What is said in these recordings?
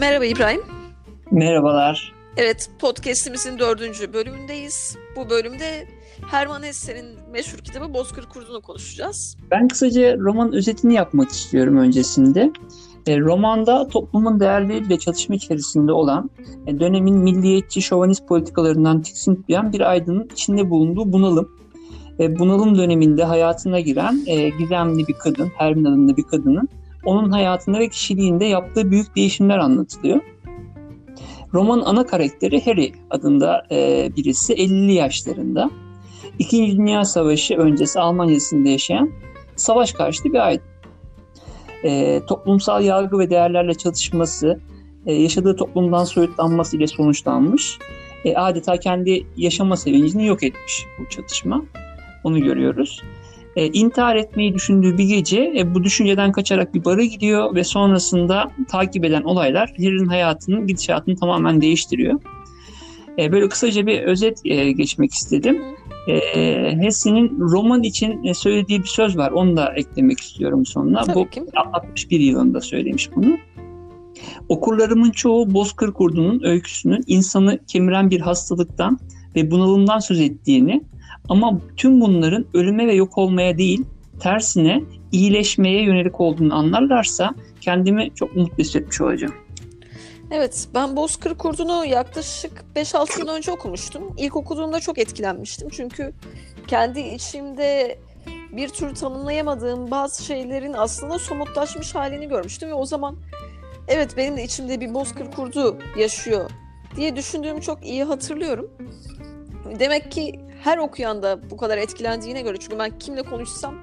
Merhaba İbrahim. Merhabalar. Evet, podcast'imizin dördüncü bölümündeyiz. Bu bölümde Herman Hesse'nin meşhur kitabı Bozkır Kurdu'nu konuşacağız. Ben kısaca roman özetini yapmak istiyorum öncesinde. E, romanda toplumun değerleriyle çatışma içerisinde olan e, dönemin milliyetçi şovanist politikalarından tiksintiyen bir aydının içinde bulunduğu bunalım. E, bunalım döneminde hayatına giren e, gizemli bir kadın, Hermin adında bir kadının onun hayatında ve kişiliğinde yaptığı büyük değişimler anlatılıyor. Romanın ana karakteri Harry adında e, birisi 50'li yaşlarında. İkinci Dünya Savaşı öncesi Almanya'sında yaşayan savaş karşıtı bir aydın. E, toplumsal yargı ve değerlerle çatışması, e, yaşadığı toplumdan soyutlanması ile sonuçlanmış. E, adeta kendi yaşama sevincini yok etmiş bu çatışma. Onu görüyoruz. E, intihar etmeyi düşündüğü bir gece e, bu düşünceden kaçarak bir bara gidiyor ve sonrasında takip eden olaylar Harry'nin hayatının gidişatını tamamen değiştiriyor. E, böyle kısaca bir özet e, geçmek istedim. E, Hesse'nin roman için e, söylediği bir söz var. Onu da eklemek istiyorum sonuna. Tabii bu ki. 61 yılında söylemiş bunu. Okurlarımın çoğu Bozkır Kurdu'nun öyküsünün insanı kemiren bir hastalıktan ve bunalımdan söz ettiğini ama tüm bunların ölüme ve yok olmaya değil, tersine iyileşmeye yönelik olduğunu anlarlarsa kendimi çok mutlu hissetmiş olacağım. Evet, ben Bozkır Kurdu'nu yaklaşık 5-6 yıl önce okumuştum. İlk okuduğumda çok etkilenmiştim. Çünkü kendi içimde bir türlü tanımlayamadığım bazı şeylerin aslında somutlaşmış halini görmüştüm. Ve o zaman evet benim de içimde bir Bozkır Kurdu yaşıyor diye düşündüğümü çok iyi hatırlıyorum. Demek ki her okuyan da bu kadar etkilendiğine göre çünkü ben kimle konuşsam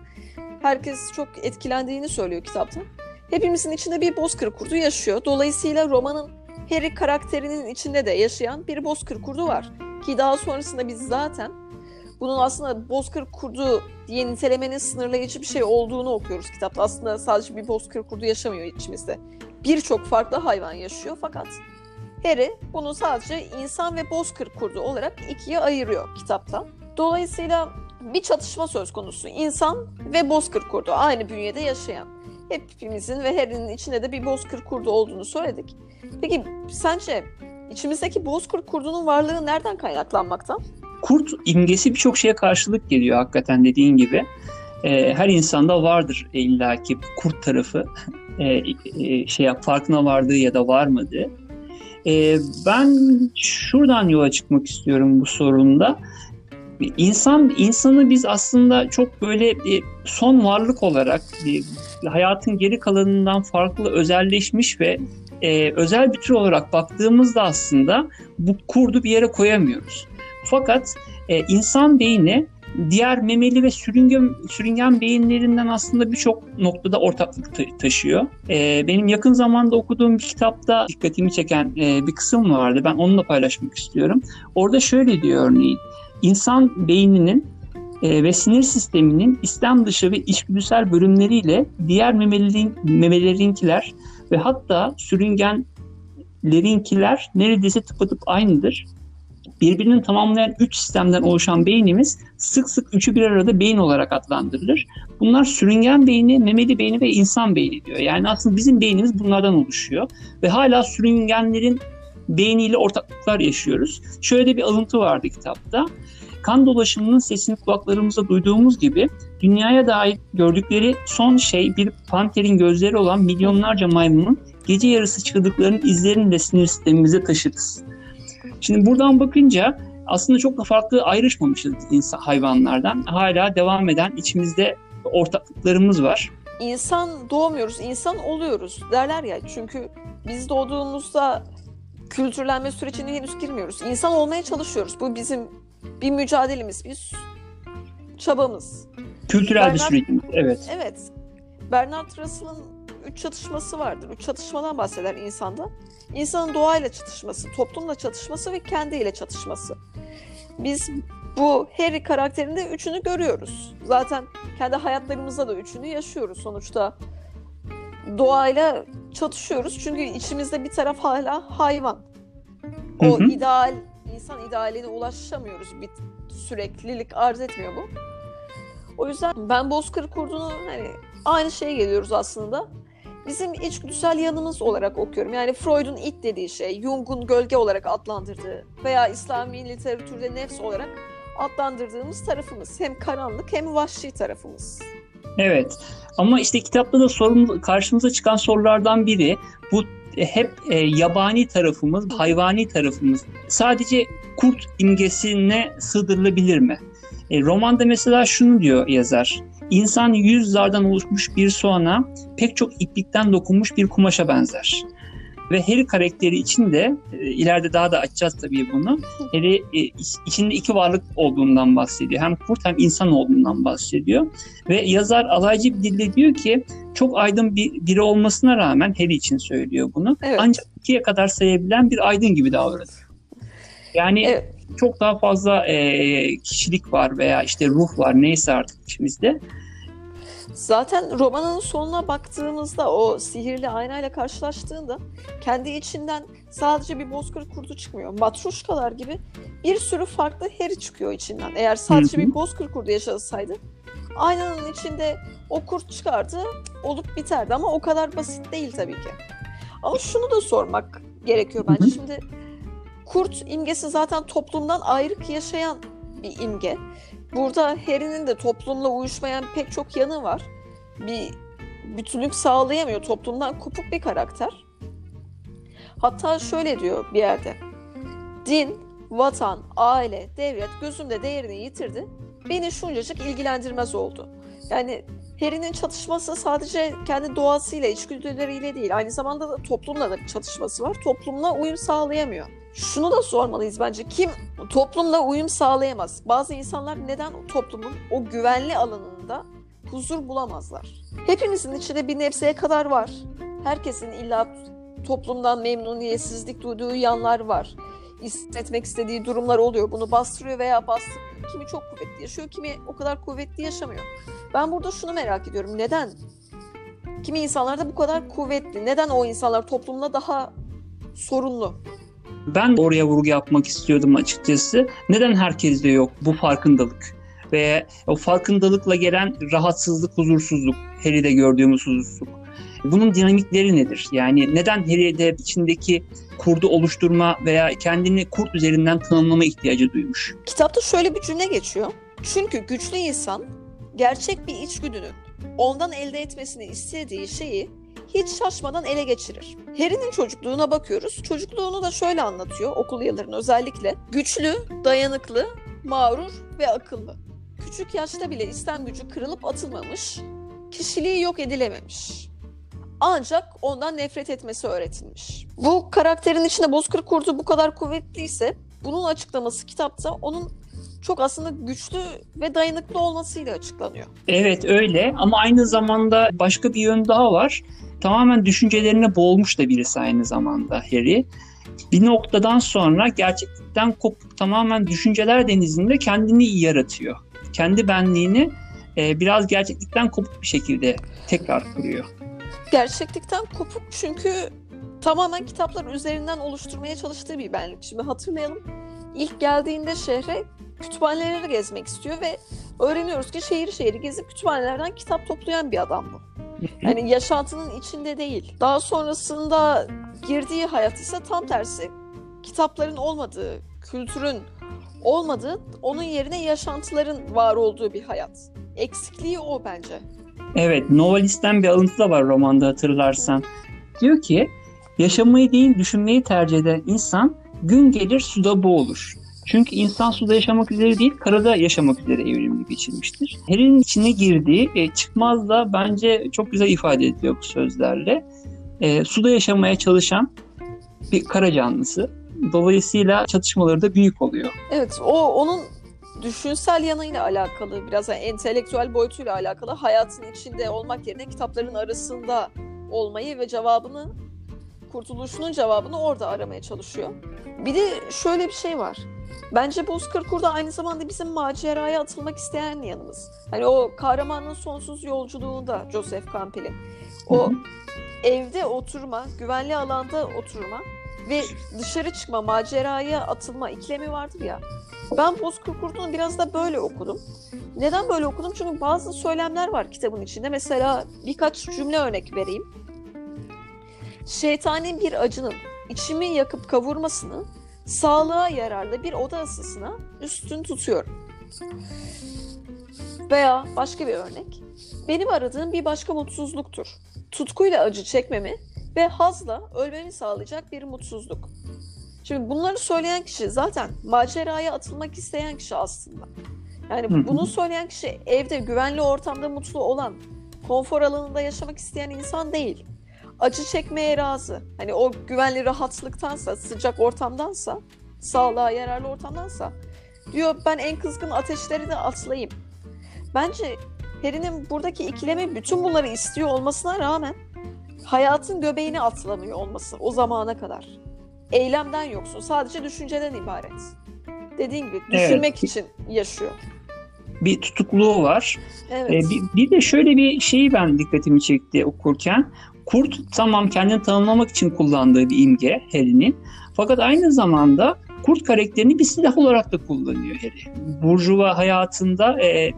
herkes çok etkilendiğini söylüyor kitapta. Hepimizin içinde bir bozkır kurdu yaşıyor. Dolayısıyla romanın Harry karakterinin içinde de yaşayan bir bozkır kurdu var. Ki daha sonrasında biz zaten bunun aslında bozkır kurdu diye nitelemenin sınırlayıcı bir şey olduğunu okuyoruz kitapta. Aslında sadece bir bozkır kurdu yaşamıyor içimizde. Birçok farklı hayvan yaşıyor fakat Harry bunu sadece insan ve bozkır kurdu olarak ikiye ayırıyor kitapta. Dolayısıyla bir çatışma söz konusu. İnsan ve bozkır kurdu aynı bünyede yaşayan. Hepimizin ve Harry'nin içinde de bir bozkır kurdu olduğunu söyledik. Peki sence içimizdeki bozkır kurdunun varlığı nereden kaynaklanmakta? Kurt imgesi birçok şeye karşılık geliyor hakikaten dediğin gibi. Ee, her insanda vardır illaki kurt tarafı. Ee, e, şey farkına vardığı ya da varmadığı. Ee, ben şuradan yola çıkmak istiyorum bu sorunda. İnsan insanı biz aslında çok böyle e, son varlık olarak e, hayatın geri kalanından farklı özelleşmiş ve e, özel bir tür olarak baktığımızda aslında bu kurdu bir yere koyamıyoruz. Fakat e, insan beyni diğer memeli ve sürüngen, sürüngen beyinlerinden aslında birçok noktada ortaklık ta- taşıyor. E, benim yakın zamanda okuduğum bir kitapta dikkatimi çeken e, bir kısım vardı. Ben onunla paylaşmak istiyorum. Orada şöyle diyor örneğin. İnsan beyninin e, ve sinir sisteminin istem dışı ve içgüdüsel bölümleriyle diğer memelerin, memelerinkiler ve hatta sürüngenlerinkiler neredeyse tıpatıp aynıdır. Birbirini tamamlayan üç sistemden oluşan beynimiz sık sık üçü bir arada beyin olarak adlandırılır. Bunlar sürüngen beyni, memeli beyni ve insan beyni diyor. Yani aslında bizim beynimiz bunlardan oluşuyor. Ve hala sürüngenlerin beyniyle ortaklıklar yaşıyoruz. Şöyle bir alıntı vardı kitapta. Kan dolaşımının sesini kulaklarımızda duyduğumuz gibi dünyaya dair gördükleri son şey bir panterin gözleri olan milyonlarca maymunun gece yarısı çığlıklarının izlerini de sinir sistemimize taşırız. Şimdi buradan bakınca aslında çok da farklı ayrışmamışız insan hayvanlardan. Hala devam eden içimizde ortaklıklarımız var. İnsan doğmuyoruz, insan oluyoruz derler ya. Çünkü biz doğduğumuzda kültürlenme sürecine henüz girmiyoruz. İnsan olmaya çalışıyoruz. Bu bizim bir mücadelemiz, bir çabamız. Kültürel bir Bernard- sürecimiz, evet. Evet. Bernard Russell'ın üç çatışması vardır. Üç çatışmadan bahseder insanda. İnsanın doğayla çatışması, toplumla çatışması ve kendiyle çatışması. Biz bu Harry karakterinde üçünü görüyoruz. Zaten kendi hayatlarımızda da üçünü yaşıyoruz sonuçta. Doğayla çatışıyoruz çünkü içimizde bir taraf hala hayvan. O Hı hı. ideal, insan idealine ulaşamıyoruz. Bir süreklilik arz etmiyor bu. O yüzden ben Bozkır Kurdu'nu hani aynı şeye geliyoruz aslında. Bizim içgüdüsel yanımız olarak okuyorum. Yani Freud'un it dediği şey, Jung'un gölge olarak adlandırdığı veya İslami literatürde nefs olarak adlandırdığımız tarafımız. Hem karanlık hem vahşi tarafımız. Evet ama işte kitapta da sorun, karşımıza çıkan sorulardan biri bu hep e, yabani tarafımız, hayvani tarafımız sadece kurt imgesine sığdırılabilir mi? E, romanda mesela şunu diyor yazar. İnsan yüz zardan oluşmuş bir soğana pek çok iplikten dokunmuş bir kumaşa benzer. Ve Harry karakteri için de e, ileride daha da açacağız tabii bunu. Harry e, içinde iki varlık olduğundan bahsediyor. Hem kurt hem insan olduğundan bahsediyor. Ve yazar alaycı bir dille diyor ki çok aydın bir biri olmasına rağmen Harry için söylüyor bunu. Evet. Ancak ikiye kadar sayabilen bir aydın gibi davranıyor. Yani Evet. Çok daha fazla e, kişilik var veya işte ruh var neyse artık içimizde. Zaten romanın sonuna baktığımızda o sihirli aynayla karşılaştığında kendi içinden sadece bir bozkır kurdu çıkmıyor. Matruşkalar gibi bir sürü farklı Harry çıkıyor içinden. Eğer sadece bir bozkır kurdu yaşasaydı aynanın içinde o kurt çıkardı olup biterdi ama o kadar basit değil tabii ki. Ama şunu da sormak gerekiyor bence. Şimdi kurt imgesi zaten toplumdan ayrık yaşayan bir imge. Burada Harry'nin de toplumla uyuşmayan pek çok yanı var. Bir bütünlük sağlayamıyor. Toplumdan kopuk bir karakter. Hatta şöyle diyor bir yerde. Din, vatan, aile, devlet gözümde değerini yitirdi. Beni şuncacık ilgilendirmez oldu. Yani Harry'nin çatışması sadece kendi doğasıyla, içgüdüleriyle değil. Aynı zamanda da toplumla da çatışması var. Toplumla uyum sağlayamıyor. Şunu da sormalıyız bence. Kim toplumla uyum sağlayamaz? Bazı insanlar neden o toplumun o güvenli alanında huzur bulamazlar? Hepimizin içinde bir nebzeye kadar var. Herkesin illa toplumdan memnuniyetsizlik duyduğu yanlar var. Hissetmek istediği durumlar oluyor. Bunu bastırıyor veya bastırmıyor. Kimi çok kuvvetli yaşıyor, kimi o kadar kuvvetli yaşamıyor. Ben burada şunu merak ediyorum. Neden? Kimi insanlar da bu kadar kuvvetli. Neden o insanlar toplumda daha sorunlu? Ben oraya vurgu yapmak istiyordum açıkçası. Neden herkeste yok bu farkındalık? Ve o farkındalıkla gelen rahatsızlık, huzursuzluk, Harry'de gördüğümüz huzursuzluk. Bunun dinamikleri nedir? Yani neden Harry'de içindeki kurdu oluşturma veya kendini kurt üzerinden tanımlama ihtiyacı duymuş? Kitapta şöyle bir cümle geçiyor. Çünkü güçlü insan gerçek bir içgüdünün ondan elde etmesini istediği şeyi hiç şaşmadan ele geçirir. Harry'nin çocukluğuna bakıyoruz. Çocukluğunu da şöyle anlatıyor okul yıllarını özellikle. Güçlü, dayanıklı, mağrur ve akıllı. Küçük yaşta bile istem gücü kırılıp atılmamış, kişiliği yok edilememiş. Ancak ondan nefret etmesi öğretilmiş. Bu karakterin içinde Bozkır Kurdu bu kadar kuvvetliyse bunun açıklaması kitapta onun çok aslında güçlü ve dayanıklı olmasıyla açıklanıyor. Evet öyle ama aynı zamanda başka bir yön daha var. Tamamen düşüncelerine boğulmuş da birisi aynı zamanda Harry. Bir noktadan sonra gerçeklikten kopup tamamen düşünceler denizinde kendini yaratıyor. Kendi benliğini e, biraz gerçeklikten kopuk bir şekilde tekrar kuruyor. Gerçeklikten kopuk çünkü tamamen kitaplar üzerinden oluşturmaya çalıştığı bir benlik. Şimdi hatırlayalım. İlk geldiğinde şehre kütüphaneleri gezmek istiyor ve öğreniyoruz ki şehir şehri gezip kütüphanelerden kitap toplayan bir adam bu. Yani yaşantının içinde değil. Daha sonrasında girdiği hayat ise tam tersi. Kitapların olmadığı, kültürün olmadığı, onun yerine yaşantıların var olduğu bir hayat. Eksikliği o bence. Evet, Novelist'ten bir alıntı da var romanda hatırlarsan. Diyor ki, yaşamayı değil düşünmeyi tercih eden insan gün gelir suda boğulur. Çünkü insan suda yaşamak üzere değil, karada yaşamak üzere evrimli geçirmiştir. Harry'nin içine girdiği e, çıkmaz da bence çok güzel ifade ediyor bu sözlerle. E, suda yaşamaya çalışan bir kara canlısı. Dolayısıyla çatışmaları da büyük oluyor. Evet, o onun düşünsel yanıyla alakalı, biraz yani entelektüel boyutuyla alakalı hayatın içinde olmak yerine kitapların arasında olmayı ve cevabını, kurtuluşunun cevabını orada aramaya çalışıyor. Bir de şöyle bir şey var. Bence Bozkır Kurda aynı zamanda bizim maceraya atılmak isteyen yanımız. Hani o kahramanın sonsuz yolculuğunda Joseph Campbell'in. O evde oturma, güvenli alanda oturma ve dışarı çıkma, maceraya atılma iklemi vardır ya. Ben Bozkır Kurdu'nu biraz da böyle okudum. Neden böyle okudum? Çünkü bazı söylemler var kitabın içinde. Mesela birkaç cümle örnek vereyim. şeytani bir acının içimi yakıp kavurmasını sağlığa yararlı bir oda ısısına üstün tutuyorum. Veya başka bir örnek. Benim aradığım bir başka mutsuzluktur. Tutkuyla acı çekmemi ve hazla ölmemi sağlayacak bir mutsuzluk. Şimdi bunları söyleyen kişi zaten maceraya atılmak isteyen kişi aslında. Yani Hı hı. bunu söyleyen kişi evde güvenli ortamda mutlu olan, konfor alanında yaşamak isteyen insan değil. Acı çekmeye razı. Hani o güvenli rahatlıktansa, sıcak ortamdansa, sağlığa yararlı ortamdansa diyor ben en kızgın ateşleri de atlayayım. Bence Harry'nin buradaki ikilemi bütün bunları istiyor olmasına rağmen hayatın göbeğini atlamıyor olması o zamana kadar. Eylemden yoksun. Sadece düşünceden ibaret. Dediğin gibi Evet. düşünmek için yaşıyor. Bir tutukluğu var. Evet. Ee, bir, bir de şöyle bir şeyi ben dikkatimi çekti okurken. Kurt tamam kendini tanımlamak için kullandığı bir imge Harry'nin. Fakat aynı zamanda kurt karakterini bir silah olarak da kullanıyor Harry. Burjuva hayatında e,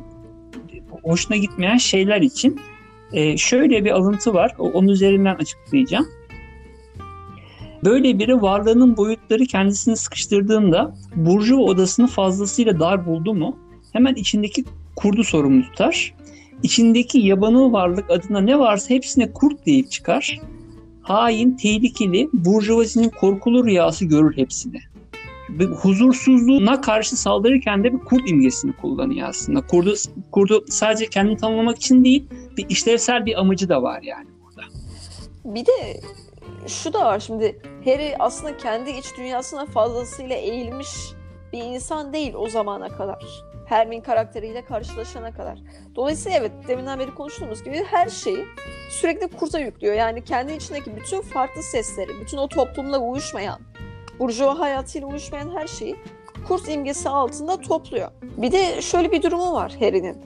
hoşuna gitmeyen şeyler için. E, şöyle bir alıntı var. Onun üzerinden açıklayacağım. Böyle biri varlığının boyutları kendisini sıkıştırdığında Burjuva odasını fazlasıyla dar buldu mu hemen içindeki kurdu sorumlu tutar. İçindeki yabanıl varlık adına ne varsa hepsine kurt deyip çıkar. Hain, tehlikeli, burjuvazinin korkulu rüyası görür hepsini. Ve huzursuzluğuna karşı saldırırken de bir kurt imgesini kullanıyor aslında. Kurdu, kurdu sadece kendini tanımlamak için değil, bir işlevsel bir amacı da var yani burada. Bir de şu da var şimdi Harry aslında kendi iç dünyasına fazlasıyla eğilmiş bir insan değil o zamana kadar. Hermione karakteriyle karşılaşana kadar. Dolayısıyla evet deminden beri konuştuğumuz gibi her şeyi sürekli kurta yüklüyor. Yani kendi içindeki bütün farklı sesleri, bütün o toplumla uyuşmayan, burjuva hayatıyla uyuşmayan her şeyi kurt imgesi altında topluyor. Bir de şöyle bir durumu var Harry'nin.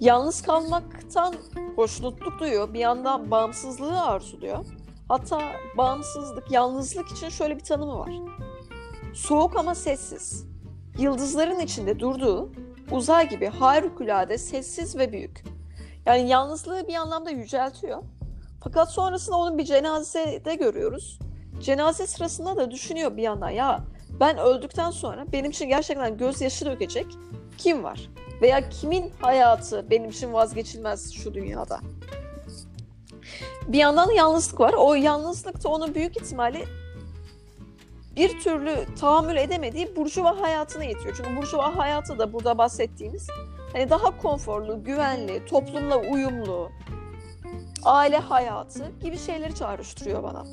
Yalnız kalmaktan hoşnutluk duyuyor. Bir yandan bağımsızlığı arzuluyor. Hatta bağımsızlık, yalnızlık için şöyle bir tanımı var. Soğuk ama sessiz. Yıldızların içinde durduğu uzay gibi harikulade sessiz ve büyük. Yani yalnızlığı bir anlamda yüceltiyor. Fakat sonrasında onun bir cenazede görüyoruz. Cenaze sırasında da düşünüyor bir yandan ya ben öldükten sonra benim için gerçekten gözyaşı dökecek kim var? Veya kimin hayatı benim için vazgeçilmez şu dünyada? Bir yandan da yalnızlık var. O yalnızlık da onun büyük ihtimalle bir türlü tahammül edemediği burjuva hayatına yetiyor. Çünkü burjuva hayatı da burada bahsettiğimiz hani daha konforlu, güvenli, toplumla uyumlu, aile hayatı gibi şeyleri çağrıştırıyor bana.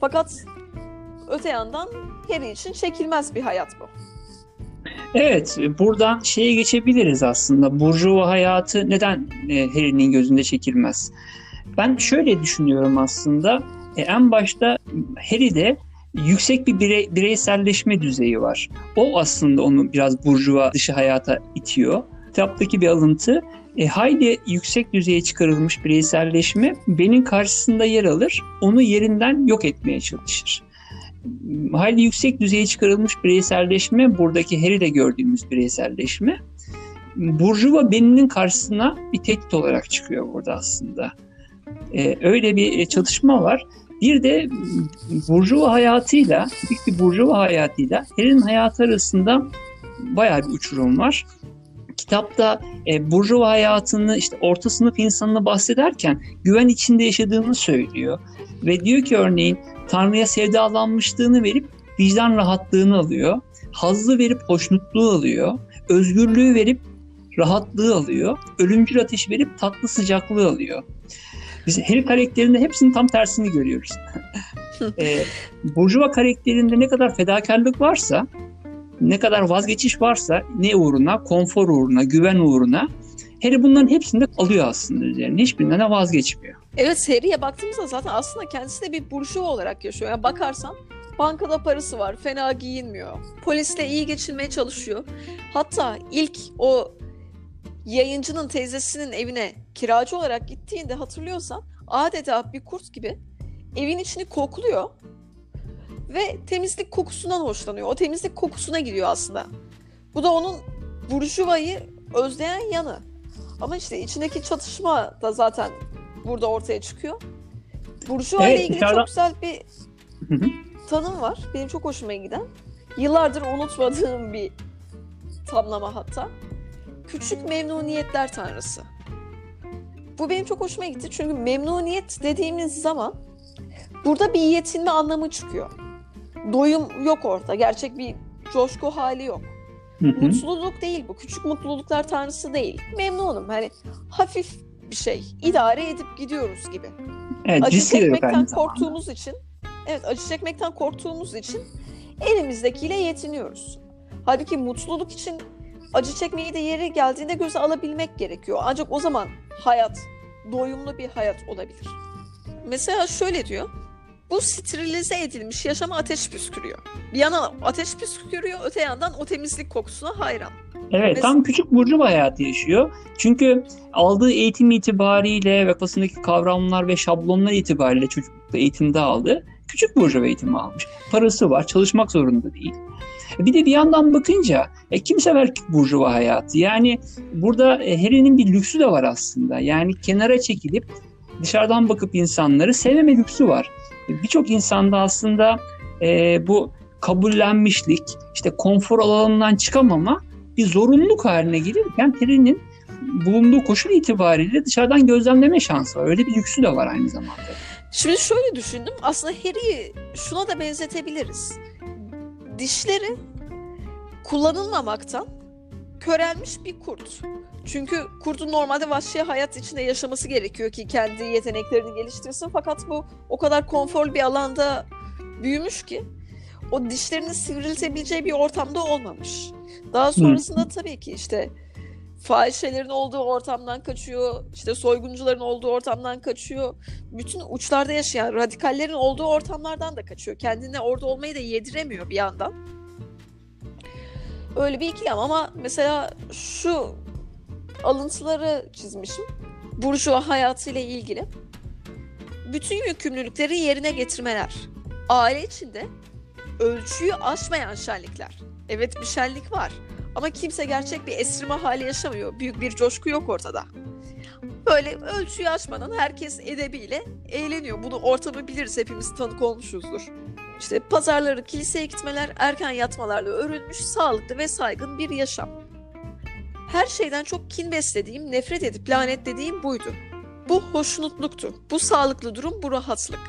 Fakat öte yandan Harry için çekilmez bir hayat bu. Evet, buradan şeye geçebiliriz aslında. Burjuva hayatı neden e, Harry'nin gözünde çekilmez? Ben şöyle düşünüyorum aslında. E, en başta Harry'de yüksek bir birey, bireyselleşme düzeyi var. O aslında onu biraz burjuva dışı hayata itiyor. Kitaptaki bir alıntı. E, hayli yüksek düzeye çıkarılmış bireyselleşme benim karşısında yer alır. Onu yerinden yok etmeye çalışır hayli yüksek düzeye çıkarılmış bireyselleşme, buradaki Harry'de gördüğümüz bireyselleşme, Burjuva beninin karşısına bir tehdit olarak çıkıyor burada aslında. Ee, öyle bir çatışma var. Bir de Burjuva hayatıyla, büyük bir Burjuva hayatıyla Harry'nin hayatı arasında bayağı bir uçurum var. Kitapta e, Burjuva hayatını işte orta sınıf insanını bahsederken güven içinde yaşadığını söylüyor. Ve diyor ki örneğin Tanrı'ya sevdalanmışlığını verip vicdan rahatlığını alıyor. Hazzı verip hoşnutluğu alıyor. Özgürlüğü verip rahatlığı alıyor. Ölümcül ateşi verip tatlı sıcaklığı alıyor. Biz Harry karakterinde hepsinin tam tersini görüyoruz. e, Burjuva karakterinde ne kadar fedakarlık varsa, ne kadar vazgeçiş varsa ne uğruna, konfor uğruna, güven uğruna Harry bunların hepsini de alıyor aslında üzerine. Hiçbirinden de vazgeçmiyor. Evet Harry'e baktığımızda zaten aslında kendisi de bir burjuva olarak yaşıyor. Yani bakarsan bankada parası var, fena giyinmiyor. Polisle iyi geçinmeye çalışıyor. Hatta ilk o yayıncının teyzesinin evine kiracı olarak gittiğinde hatırlıyorsan adeta bir kurt gibi evin içini kokluyor ve temizlik kokusundan hoşlanıyor. O temizlik kokusuna gidiyor aslında. Bu da onun burjuvayı özleyen yanı. Ama işte içindeki çatışma da zaten burada ortaya çıkıyor. Burjuva Evet, ile ilgili dışarıdan- çok güzel bir tanım var. Benim çok hoşuma giden. Yıllardır unutmadığım bir tamlama hatta. Küçük memnuniyetler tanrısı. Bu benim çok hoşuma gitti. Çünkü memnuniyet dediğimiz zaman burada bir yetinme anlamı çıkıyor. Doyum yok orada. Gerçek bir coşku hali yok. Hı hı. Mutluluk değil bu. Küçük mutluluklar tanrısı değil. Memnunum. Hani hafif bir şey. İdare edip gidiyoruz gibi. Evet, acı çekmekten aynı zamanda. korktuğumuz için evet acı çekmekten korktuğumuz için elimizdekiyle yetiniyoruz. Halbuki mutluluk için acı çekmeyi de yeri geldiğinde göze alabilmek gerekiyor. Ancak o zaman hayat doyumlu bir hayat olabilir. Mesela şöyle diyor. Bu sterilize edilmiş yaşama ateş püskürüyor. Bir yana ateş püskürüyor, öte yandan o temizlik kokusuna hayran. Evet Mes- tam küçük burcu hayatı yaşıyor. Çünkü aldığı eğitim itibariyle ve kafasındaki kavramlar ve şablonlar itibariyle çocuklukta eğitimde aldı. Küçük burcu eğitimi almış. Parası var, çalışmak zorunda değil. Bir de bir yandan bakınca e, kim sever burjuva hayatı? Yani burada e, Harry'nin bir lüksü de var aslında. Yani kenara çekilip dışarıdan bakıp insanları sevmeme lüksü var. E, Birçok insanda aslında e, bu kabullenmişlik, işte konfor alanından çıkamama bir zorunluluk haline gelirken Harry'nin bulunduğu koşul itibariyle dışarıdan gözlemleme şansı var. Öyle bir lüksü de var aynı zamanda. Şimdi şöyle düşündüm. Aslında Harry'i şuna da benzetebiliriz. Dişleri kullanılmamaktan körelmiş bir kurt. Çünkü kurdun normalde vahşi hayat içinde yaşaması gerekiyor ki kendi yeteneklerini geliştirsin. Fakat bu o kadar konforlu bir alanda büyümüş ki o dişlerini sivriltebileceği bir ortamda olmamış. Daha sonrasında tabii ki işte fahişelerin olduğu ortamdan kaçıyor, işte soyguncuların olduğu ortamdan kaçıyor. Bütün uçlarda yaşayan radikallerin olduğu ortamlardan da kaçıyor. Kendine orada olmayı da yediremiyor bir yandan. Öyle bir ikilem ama mesela şu alıntıları çizmişim. Burjuva hayatıyla ilgili. Bütün yükümlülükleri yerine getirmeler. Aile içinde ölçüyü aşmayan şenlikler. Evet bir şenlik var. Ama kimse gerçek bir esirme hali yaşamıyor. Büyük bir coşku yok ortada. Böyle ölçüyü aşmadan herkes edebiyle eğleniyor. Bunu ortamı biliriz. Hepimiz tanık olmuşuzdur. İşte pazarları, kiliseye gitmeler, erken yatmalarla örülmüş, sağlıklı ve saygın bir yaşam. Her şeyden çok kin beslediğim, nefret edip lanetlediğim buydu. Bu hoşnutluktu. Bu sağlıklı durum, bu rahatlık.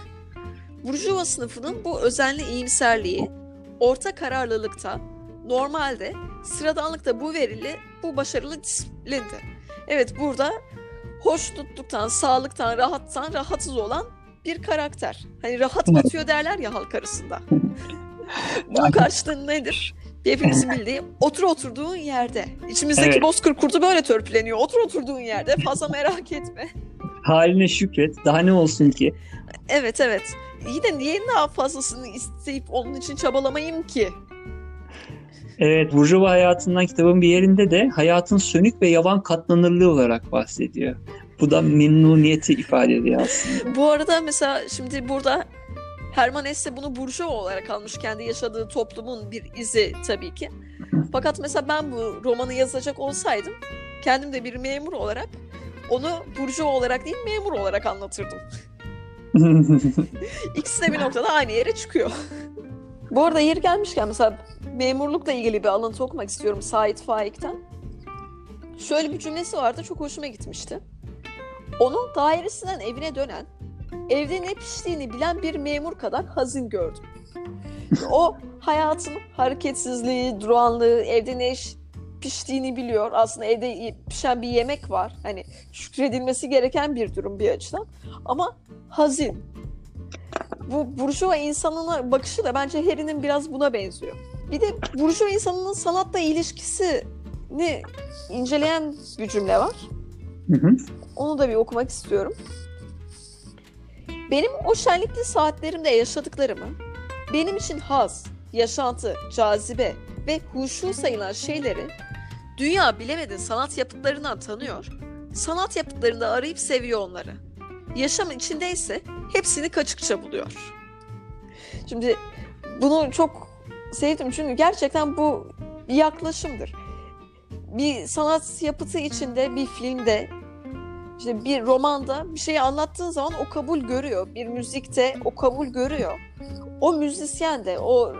Burjuva sınıfının bu özenli iyimserliği, orta kararlılıkta, normalde, sıradanlıkta bu verili, bu başarılı disiplindi. Evet burada hoşnutluktan, sağlıktan, rahattan rahatsız olan bir karakter. Hani rahat batıyor derler ya halk arasında. Bunun karşılığı nedir? Hepimizin bildiği otur oturduğun yerde. İçimizdeki Evet. bozkır kurdu böyle törpüleniyor. Otur oturduğun yerde fazla merak etme. Haline şükret. Daha ne olsun ki? Evet evet. Yine niye daha fazlasını isteyip onun için çabalamayayım ki? Evet, Burjuva hayatından kitabın bir yerinde de hayatın sönük ve yavan katlanırlığı olarak bahsediyor. Bu da memnuniyeti ifade ediyor aslında. Bu arada mesela şimdi burada Herman Hesse bunu burjuva olarak almış kendi yaşadığı toplumun bir izi tabii ki. Fakat mesela ben bu romanı yazacak olsaydım kendim de bir memur olarak onu burjuva olarak değil memur olarak anlatırdım. İkisi de bir noktada aynı yere çıkıyor. Bu arada yeri gelmişken mesela memurlukla ilgili bir alıntı okumak istiyorum Sait Faik'ten. Şöyle bir cümlesi vardı çok hoşuma gitmişti. Onun dairesinden evine dönen, evde ne piştiğini bilen bir memur kadar hazin gördüm. O hayatın hareketsizliği, durağanlığı, evde ne iş piştiğini biliyor. Aslında evde pişen bir yemek var. Hani şükredilmesi gereken bir durum bir açıdan. Ama hazin. Bu burjuva insanına bakışı da bence Harry'nin biraz buna benziyor. Bir de burjuva insanının sanatla ilişkisini inceleyen bir cümle var. Hı hı. Onu da bir okumak istiyorum. Benim o şenlikli saatlerimde yaşadıklarımı, benim için haz, yaşantı, cazibe ve huşu sayılan şeyleri dünya bilemedi sanat yapıtlarından tanıyor, sanat yapıtlarında arayıp seviyor onları. Yaşam içindeyse hepsini kaçıkça buluyor. Şimdi bunu çok sevdim çünkü gerçekten bu bir yaklaşımdır. Bir sanat yapıtı içinde, bir filmde, işte bir romanda bir şeyi anlattığın zaman o kabul görüyor. Bir müzikte o kabul görüyor. O müzisyen de, o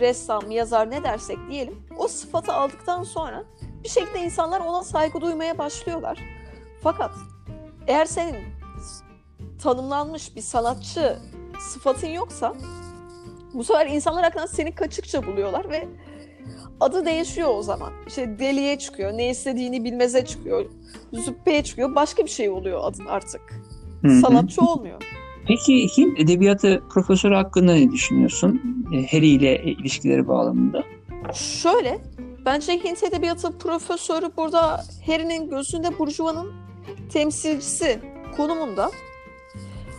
ressam, yazar ne dersek diyelim, o sıfatı aldıktan sonra bir şekilde insanlar ona saygı duymaya başlıyorlar. Fakat eğer senin tanımlanmış bir sanatçı sıfatın yoksa bu sefer insanlar hakkında seni kaçıkça buluyorlar ve adı değişiyor o zaman. İşte deliye çıkıyor, ne istediğini bilmeze çıkıyor, züppeye çıkıyor, başka bir şey oluyor adın artık. Hı hı. Sanatçı olmuyor. Peki Hint edebiyatı profesörü hakkında ne düşünüyorsun? E, Harry ile ilişkileri bağlamında. Şöyle, bence Hint edebiyatı profesörü burada Harry'nin gözünde Burjuva'nın temsilcisi konumunda.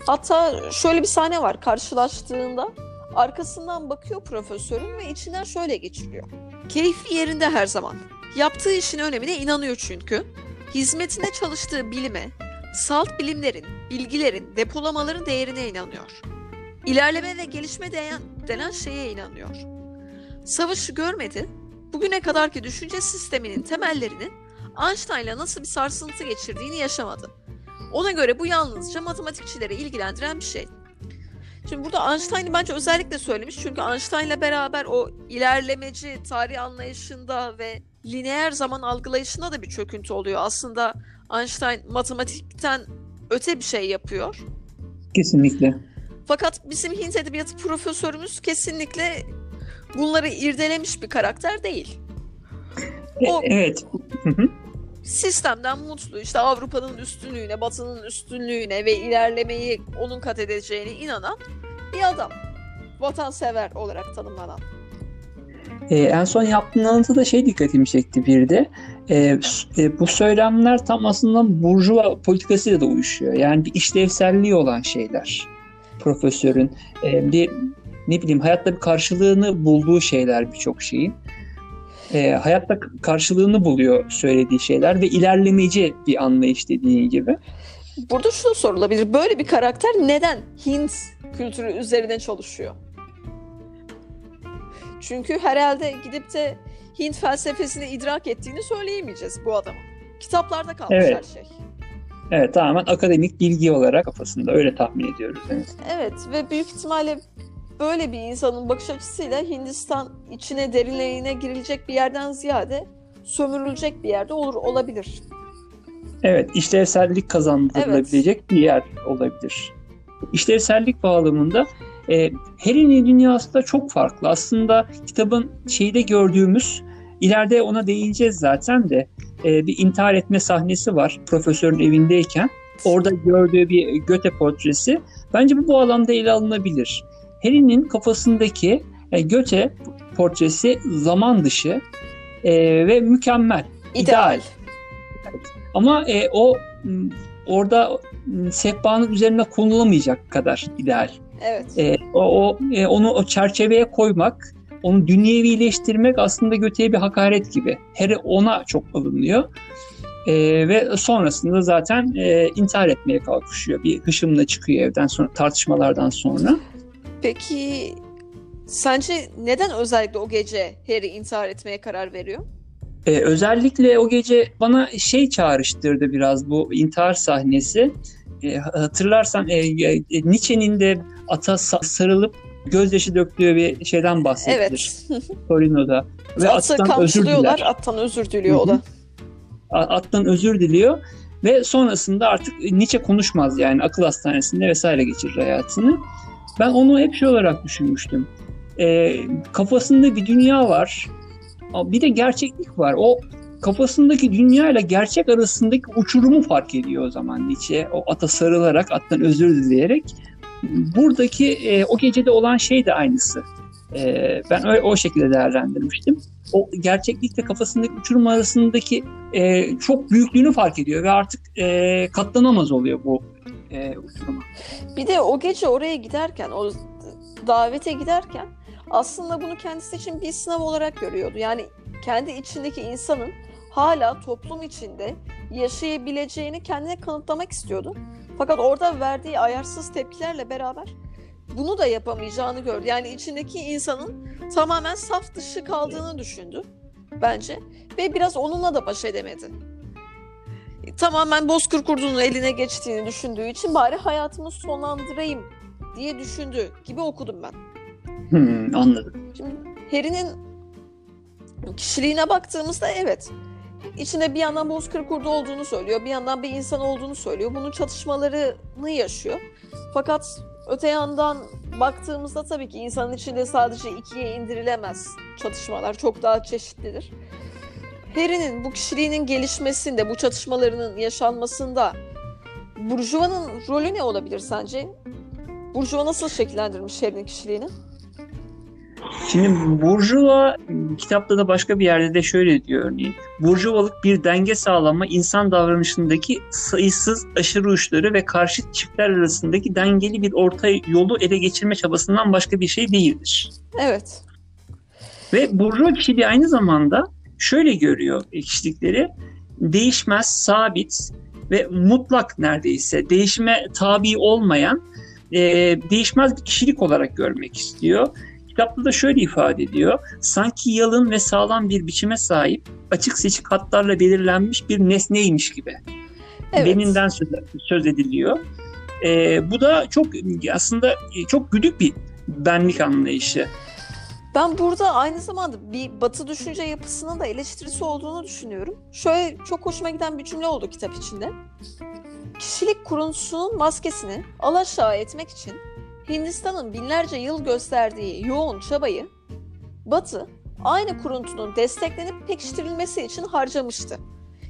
Hatta şöyle bir sahne var karşılaştığında. Arkasından bakıyor profesörün ve içinden şöyle geçiriyor. Keyfi yerinde her zaman. Yaptığı işin önemine inanıyor çünkü. Hizmetinde çalıştığı bilime, salt bilimlerin, bilgilerin, depolamaların değerine inanıyor. İlerleme ve gelişme denen, denen şeye inanıyor. Savaşı görmedi, bugüne kadarki düşünce sisteminin temellerinin Einstein'la nasıl bir sarsıntı geçirdiğini yaşamadı. Ona göre bu yalnızca matematikçileri ilgilendiren bir şey. Şimdi burada Einstein'ı bence özellikle söylemiş çünkü Einstein'la beraber o ilerlemeci tarih anlayışında ve lineer zaman algılayışında da bir çöküntü oluyor. Aslında Einstein matematikten öte bir şey yapıyor. Kesinlikle. Fakat bizim Hint edebiyatı profesörümüz kesinlikle bunları irdelemiş bir karakter değil. E, O- evet. Hı hı. Sistemden mutlu, işte Avrupa'nın üstünlüğüne, Batı'nın üstünlüğüne ve ilerlemeyi onun kat edeceğine inanan bir adam. Vatansever olarak tanımlanan. E, en son yaptığın anlatıda şey dikkatimi çekti bir de. E, e, bu söylemler tam aslında burjuva politikasıyla da uyuşuyor. Yani bir işlevselliği olan şeyler. Profesörün e, bir ne bileyim hayatta bir karşılığını bulduğu şeyler birçok şeyin. E, hayatta karşılığını buluyor söylediği şeyler ve ilerlemeci bir anlayış dediğin gibi. Burada şunu sorulabilir. Böyle bir karakter neden Hint kültürü üzerine çalışıyor? Çünkü herhalde gidip de Hint felsefesini idrak ettiğini söyleyemeyeceğiz bu adamın. Kitaplarda kalmış Evet. her şey. Evet tamamen akademik bilgi olarak kafasında öyle tahmin ediyoruz. Evet. Evet ve büyük ihtimalle böyle bir insanın bakış açısıyla Hindistan içine derinliğine girilecek bir yerden ziyade sömürülecek bir yerde olur olabilir. Evet, işlevsellik kazandırılabilecek bir yer olabilir. İşlevsellik bağlamında e, Harry'nin dünyası da çok farklı. Aslında kitabın şeyde gördüğümüz, ileride ona değineceğiz zaten de e, bir intihar etme sahnesi var profesörün evindeyken. Orada gördüğü bir Göte portresi. Bence bu bu alanda ele alınabilir. Harry'nin kafasındaki e, Göte portresi zaman dışı e, ve mükemmel. İdeal. Ama e, o orada sehpanın üzerine konulamayacak kadar ideal. Evet. E, o, o e, onu o çerçeveye koymak, onu dünyevileştirmek aslında Göte'ye bir hakaret gibi. Harry ona çok alınıyor. E, ve sonrasında zaten e, intihar etmeye kalkışıyor. Bir hışımla çıkıyor evden sonra tartışmalardan sonra. Peki sence neden özellikle o gece Harry intihar etmeye karar veriyor? Ee, özellikle o gece bana şey çağrıştırdı biraz bu intihar sahnesi. Ee, hatırlarsan e, e, Nietzsche'nin de ata sa- sarılıp gözyaşı döktüğü bir şeyden bahsedilir Evet. Torino'da. Ve Atı attan özür diler. attan özür diliyor Hı o da. Attan özür diliyor ve sonrasında artık Nietzsche konuşmaz yani akıl hastanesinde vesaire geçirir hayatını. Ben onu hep şey olarak düşünmüştüm. Ee, kafasında bir dünya var. Bir de gerçeklik var. O kafasındaki dünya ile gerçek arasındaki uçurumu fark ediyor o zaman Nietzsche. O ata sarılarak, attan özür dileyerek. Buradaki e, o gecede olan şey de aynısı. E, ben öyle, o şekilde değerlendirmiştim. O gerçeklikle kafasındaki uçurum arasındaki e, çok büyüklüğünü fark ediyor ve artık e, katlanamaz oluyor bu e, uçuruma. Bir de o gece oraya giderken, o davete giderken aslında bunu kendisi için bir sınav olarak görüyordu. Yani kendi içindeki insanın hala toplum içinde yaşayabileceğini kendine kanıtlamak istiyordu. Fakat orada verdiği ayarsız tepkilerle beraber bunu da yapamayacağını gördü. Yani içindeki insanın tamamen saf dışı kaldığını düşündü bence ve biraz onunla da baş edemedi. Tamamen Bozkır Kurdu'nun eline geçtiğini düşündüğü için bari hayatımı sonlandırayım diye düşündü gibi okudum ben. Hmm, anladım. Şimdi Harry'nin kişiliğine baktığımızda evet içinde bir yandan Bozkır Kurdu olduğunu söylüyor, bir yandan bir insan olduğunu söylüyor. Bunun çatışmalarını yaşıyor. Fakat öte yandan baktığımızda tabii ki insanın içinde sadece ikiye indirilemez çatışmalar. Çok daha çeşitlidir. Harry'nin bu kişiliğinin gelişmesinde, bu çatışmalarının yaşanmasında Burjuva'nın rolü ne olabilir sence? Burjuva nasıl şekillendirmiş Harry'nin kişiliğini? Şimdi Burjuva kitapta da başka bir yerde de şöyle diyor örneğin. Burjuvalık bir denge sağlama insan davranışındaki sayısız aşırı uçları ve karşıt çiftler arasındaki dengeli bir orta yolu ele geçirme çabasından başka bir şey değildir. Evet. Ve Burjuva kişiliği aynı zamanda şöyle görüyor kişilikleri. Değişmez, sabit ve mutlak neredeyse değişime tabi olmayan e, değişmez bir kişilik olarak görmek istiyor. Kitapta da şöyle ifade ediyor. Sanki yalın ve sağlam bir biçime sahip, açık seçik hatlarla belirlenmiş bir nesneymiş gibi. Evet. Beninden söz, söz ediliyor. E, bu da çok aslında çok güdük bir benlik anlayışı. Ben burada aynı zamanda bir batı düşünce yapısının da eleştirisi olduğunu düşünüyorum. Şöyle çok hoşuma giden bir cümle oldu kitap içinde. Kişilik kuruntusunun maskesini alaşağı etmek için Hindistan'ın binlerce yıl gösterdiği yoğun çabayı Batı aynı kuruntunun desteklenip pekiştirilmesi için harcamıştı.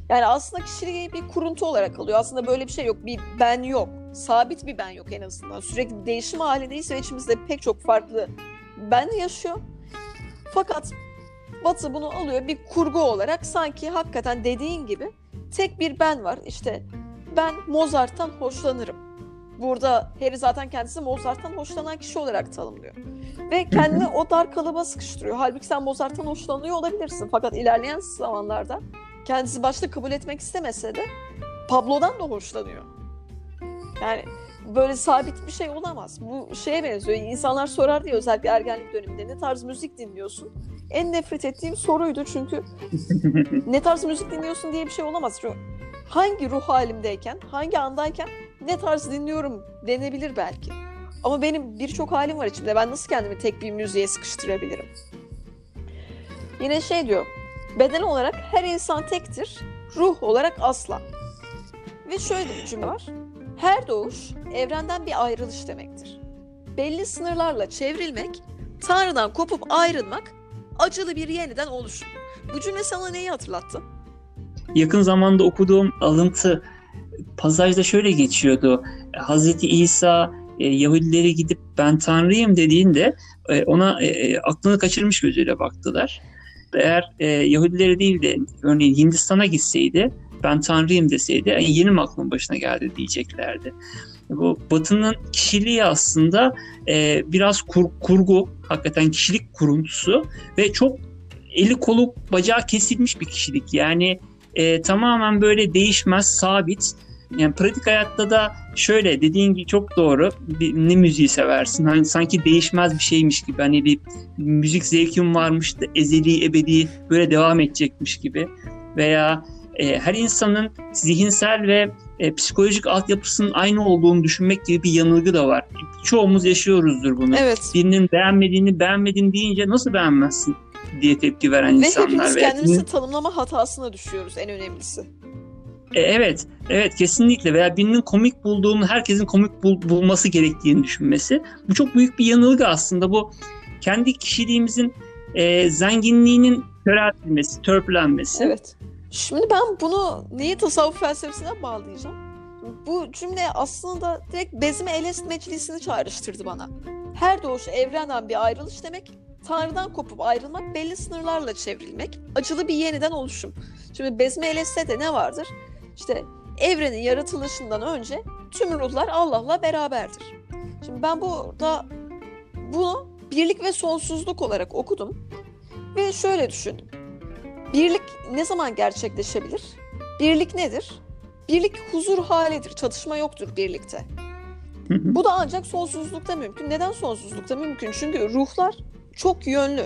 Yani aslında kişiliği bir kuruntu olarak alıyor. Aslında böyle bir şey yok. Bir ben yok. Sabit bir ben yok en azından. Sürekli değişim halindeyiz ve içimizde pek çok farklı ben yaşıyor. Fakat Batı bunu alıyor bir kurgu olarak sanki hakikaten dediğin gibi tek bir ben var. İşte ben Mozart'tan hoşlanırım. Burada Harry zaten kendisi Mozart'tan hoşlanan kişi olarak tanımlıyor. Ve kendini o dar kalıba sıkıştırıyor. Halbuki sen Mozart'tan hoşlanıyor olabilirsin. Fakat ilerleyen zamanlarda kendisi başta kabul etmek istemese de Pablo'dan da hoşlanıyor. Yani böyle sabit bir şey olamaz. Bu şeye benziyor. İnsanlar sorar diye özellikle ergenlik döneminde ne tarz müzik dinliyorsun? En nefret ettiğim soruydu çünkü ne tarz müzik dinliyorsun diye bir şey olamaz. Çünkü hangi ruh halimdeyken, hangi andayken ne tarz dinliyorum denebilir belki. Ama benim birçok halim var içimde. Ben nasıl kendimi tek bir müziğe sıkıştırabilirim? Yine şey diyor. Beden olarak her insan tektir, ruh olarak asla. Ve şöyle bir cümle var. Her doğuş evrenden bir ayrılış demektir. Belli sınırlarla çevrilmek, Tanrı'dan kopup ayrılmak, acılı bir yeniden oluşum. Bu cümle sana neyi hatırlattı? Yakın zamanda okuduğum alıntı pasajda şöyle geçiyordu. Hazreti İsa e, Yahudilere gidip ben Tanrıyım dediğinde e, ona e, aklını kaçırmış gözüyle baktılar. Eğer Yahudilere değil de örneğin Hindistan'a gitseydi ben Tanrıyım deseydi yani yeni mi aklın başına geldi diyeceklerdi. Bu Batı'nın kişiliği aslında e, biraz kur, kurgu, hakikaten kişilik kuruntusu ve çok eli kolu bacağı kesilmiş bir kişilik. Yani e, tamamen böyle değişmez, sabit. Yani pratik hayatta da şöyle dediğin gibi çok doğru. Bir, ne müziği seversin? Hani sanki değişmez bir şeymiş gibi. Hani bir müzik zevkim varmış da ezeli ebedi böyle devam edecekmiş gibi. Veya e, her insanın zihinsel ve e, psikolojik altyapısının aynı olduğunu düşünmek gibi bir yanılgı da var. Çoğumuz yaşıyoruzdur bunu. Evet. Birinin beğenmediğini beğenmedin deyince nasıl beğenmezsin diye tepki veren Ve insanlar. hepimiz Ve kendimizi tanımlama hatasına düşüyoruz en önemlisi. E, evet, evet kesinlikle veya birinin komik bulduğunu herkesin komik bul- bulması gerektiğini düşünmesi. Bu çok büyük bir yanılgı aslında. Bu kendi kişiliğimizin e, zenginliğinin köreltilmesi, törpülenmesi. Evet. Şimdi ben bunu neyi tasavvuf felsefesine bağlayacağım? Bu cümle aslında direkt Bezmi Elest Meclisi'ni çağrıştırdı bana. Her doğuş evrenden bir ayrılış demek, Tanrı'dan kopup ayrılmak, belli sınırlarla çevrilmek, acılı bir yeniden oluşum. Şimdi Bezmi Elest'te de ne vardır? İşte evrenin yaratılışından önce tüm ruhlar Allah'la beraberdir. Şimdi ben burada bunu birlik ve sonsuzluk olarak okudum ve şöyle düşündüm. Birlik ne zaman gerçekleşebilir? Birlik nedir? Birlik huzur halidir. Çatışma yoktur birlikte. Hı hı. Bu da ancak sonsuzlukta mümkün. Neden sonsuzlukta mümkün? Çünkü ruhlar çok yönlü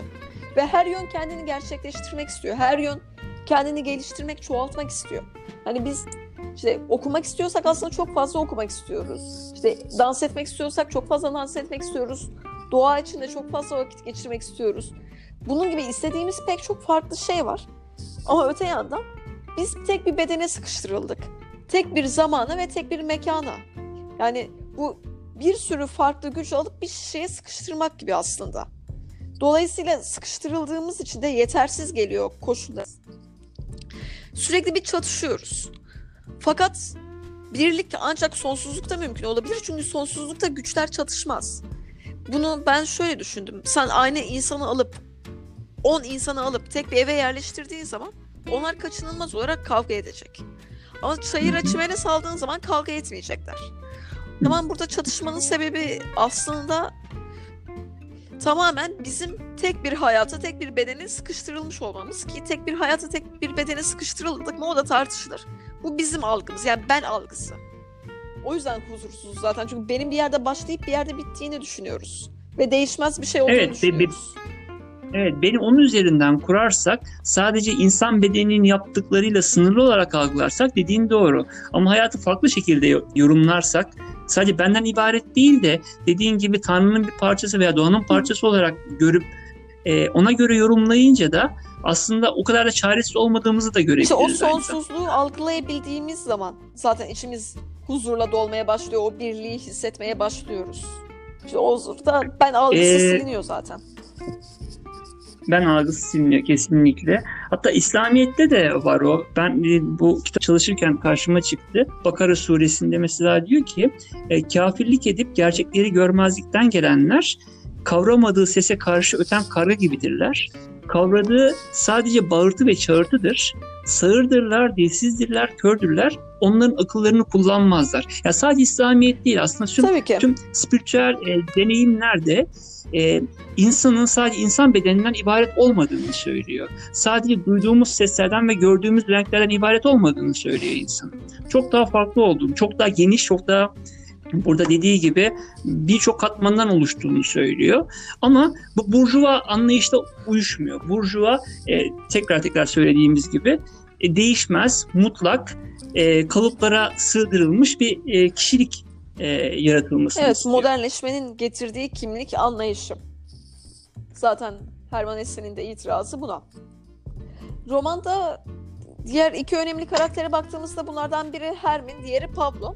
ve her yön kendini gerçekleştirmek istiyor. Her yön kendini geliştirmek, çoğaltmak istiyor. Hani biz işte okumak istiyorsak aslında çok fazla okumak istiyoruz. İşte dans etmek istiyorsak çok fazla dans etmek istiyoruz. Doğa içinde çok fazla vakit geçirmek istiyoruz. Bunun gibi istediğimiz pek çok farklı şey var. Ama öte yandan biz tek bir bedene sıkıştırıldık. Tek bir zamana ve tek bir mekana. Yani bu bir sürü farklı güç alıp bir şeye sıkıştırmak gibi aslında. Dolayısıyla sıkıştırıldığımız için de yetersiz geliyor koşullar. Sürekli bir çatışıyoruz. Fakat birlik ancak sonsuzlukta mümkün olabilir. Çünkü sonsuzlukta güçler çatışmaz. Bunu ben şöyle düşündüm. Sen aynı insanı alıp 10 insanı alıp tek bir eve yerleştirdiğin zaman onlar kaçınılmaz olarak kavga edecek. Ama çayıra çimene saldığın zaman kavga etmeyecekler. Tamam burada çatışmanın sebebi aslında tamamen bizim tek bir hayata, tek bir bedene sıkıştırılmış olmamız ki tek bir hayata, tek bir bedene sıkıştırıldık mı o da tartışılır. Bu bizim algımız yani ben algısı. O yüzden huzursuz zaten çünkü benim bir yerde başlayıp bir yerde bittiğini düşünüyoruz. Ve değişmez bir şey olduğunu Evet, ve- düşünüyoruz. Evet, beni onun üzerinden kurarsak sadece insan bedeninin yaptıklarıyla sınırlı olarak algılarsak dediğin doğru. Ama hayatı farklı şekilde yo- yorumlarsak sadece benden ibaret değil de dediğin gibi Tanrı'nın bir parçası veya doğanın parçası olarak görüp e, ona göre yorumlayınca da aslında o kadar da çaresiz olmadığımızı da görebiliriz. İşte o bence. sonsuzluğu algılayabildiğimiz zaman zaten içimiz huzurla dolmaya başlıyor. O birliği hissetmeye başlıyoruz. İşte o huzurda ben algısı Ee, siliniyor zaten. Ben algısı siliniyor kesinlikle. Hatta İslamiyet'te de var o. Ben e, bu kitap çalışırken karşıma çıktı. Bakara suresinde mesela diyor ki e, kafirlik edip gerçekleri görmezlikten gelenler kavramadığı sese karşı öten karga gibidirler. Kavradığı sadece bağırtı ve çağırtıdır. Sağırdırlar, dilsizdirler, kördürler. Onların akıllarını kullanmazlar. Ya sadece İslamiyet değil aslında tüm Tabii ki. tüm spiritüel e, deneyimlerde e, insanın sadece insan bedeninden ibaret olmadığını söylüyor. Sadece duyduğumuz seslerden ve gördüğümüz renklerden ibaret olmadığını söylüyor insan. Çok daha farklı olduğunu, çok daha geniş, çok daha burada dediği gibi birçok katmandan oluştuğunu söylüyor. Ama bu burjuva anlayışta uyuşmuyor. Burjuva e, tekrar tekrar söylediğimiz gibi e, değişmez, mutlak, e, kalıplara sığdırılmış bir e, kişilik e, yaratılmasını Evet, istiyor. modernleşmenin getirdiği kimlik anlayışı. Zaten Herman Hesse'nin de itirazı buna. Romanda diğer iki önemli karaktere baktığımızda bunlardan biri Hermin, diğeri Pablo.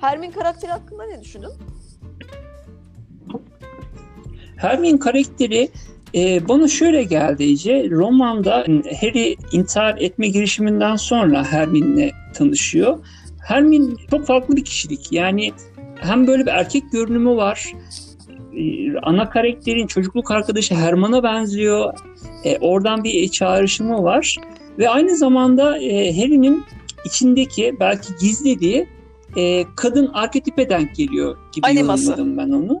Hermin karakteri hakkında ne düşündün? Hermione karakteri e, bana şöyle geldi Ece. Romanda Harry intihar etme girişiminden sonra Hermione'le tanışıyor. Hermione çok farklı bir kişilik. Yani hem böyle bir erkek görünümü var. e, ana karakterin çocukluk arkadaşı Herman'a benziyor. E, oradan bir çağrışımı var. Ve aynı zamanda e, Harry'nin içindeki belki gizlediği e, kadın arketipe denk geliyor gibi Animası. yorumladım ben onu.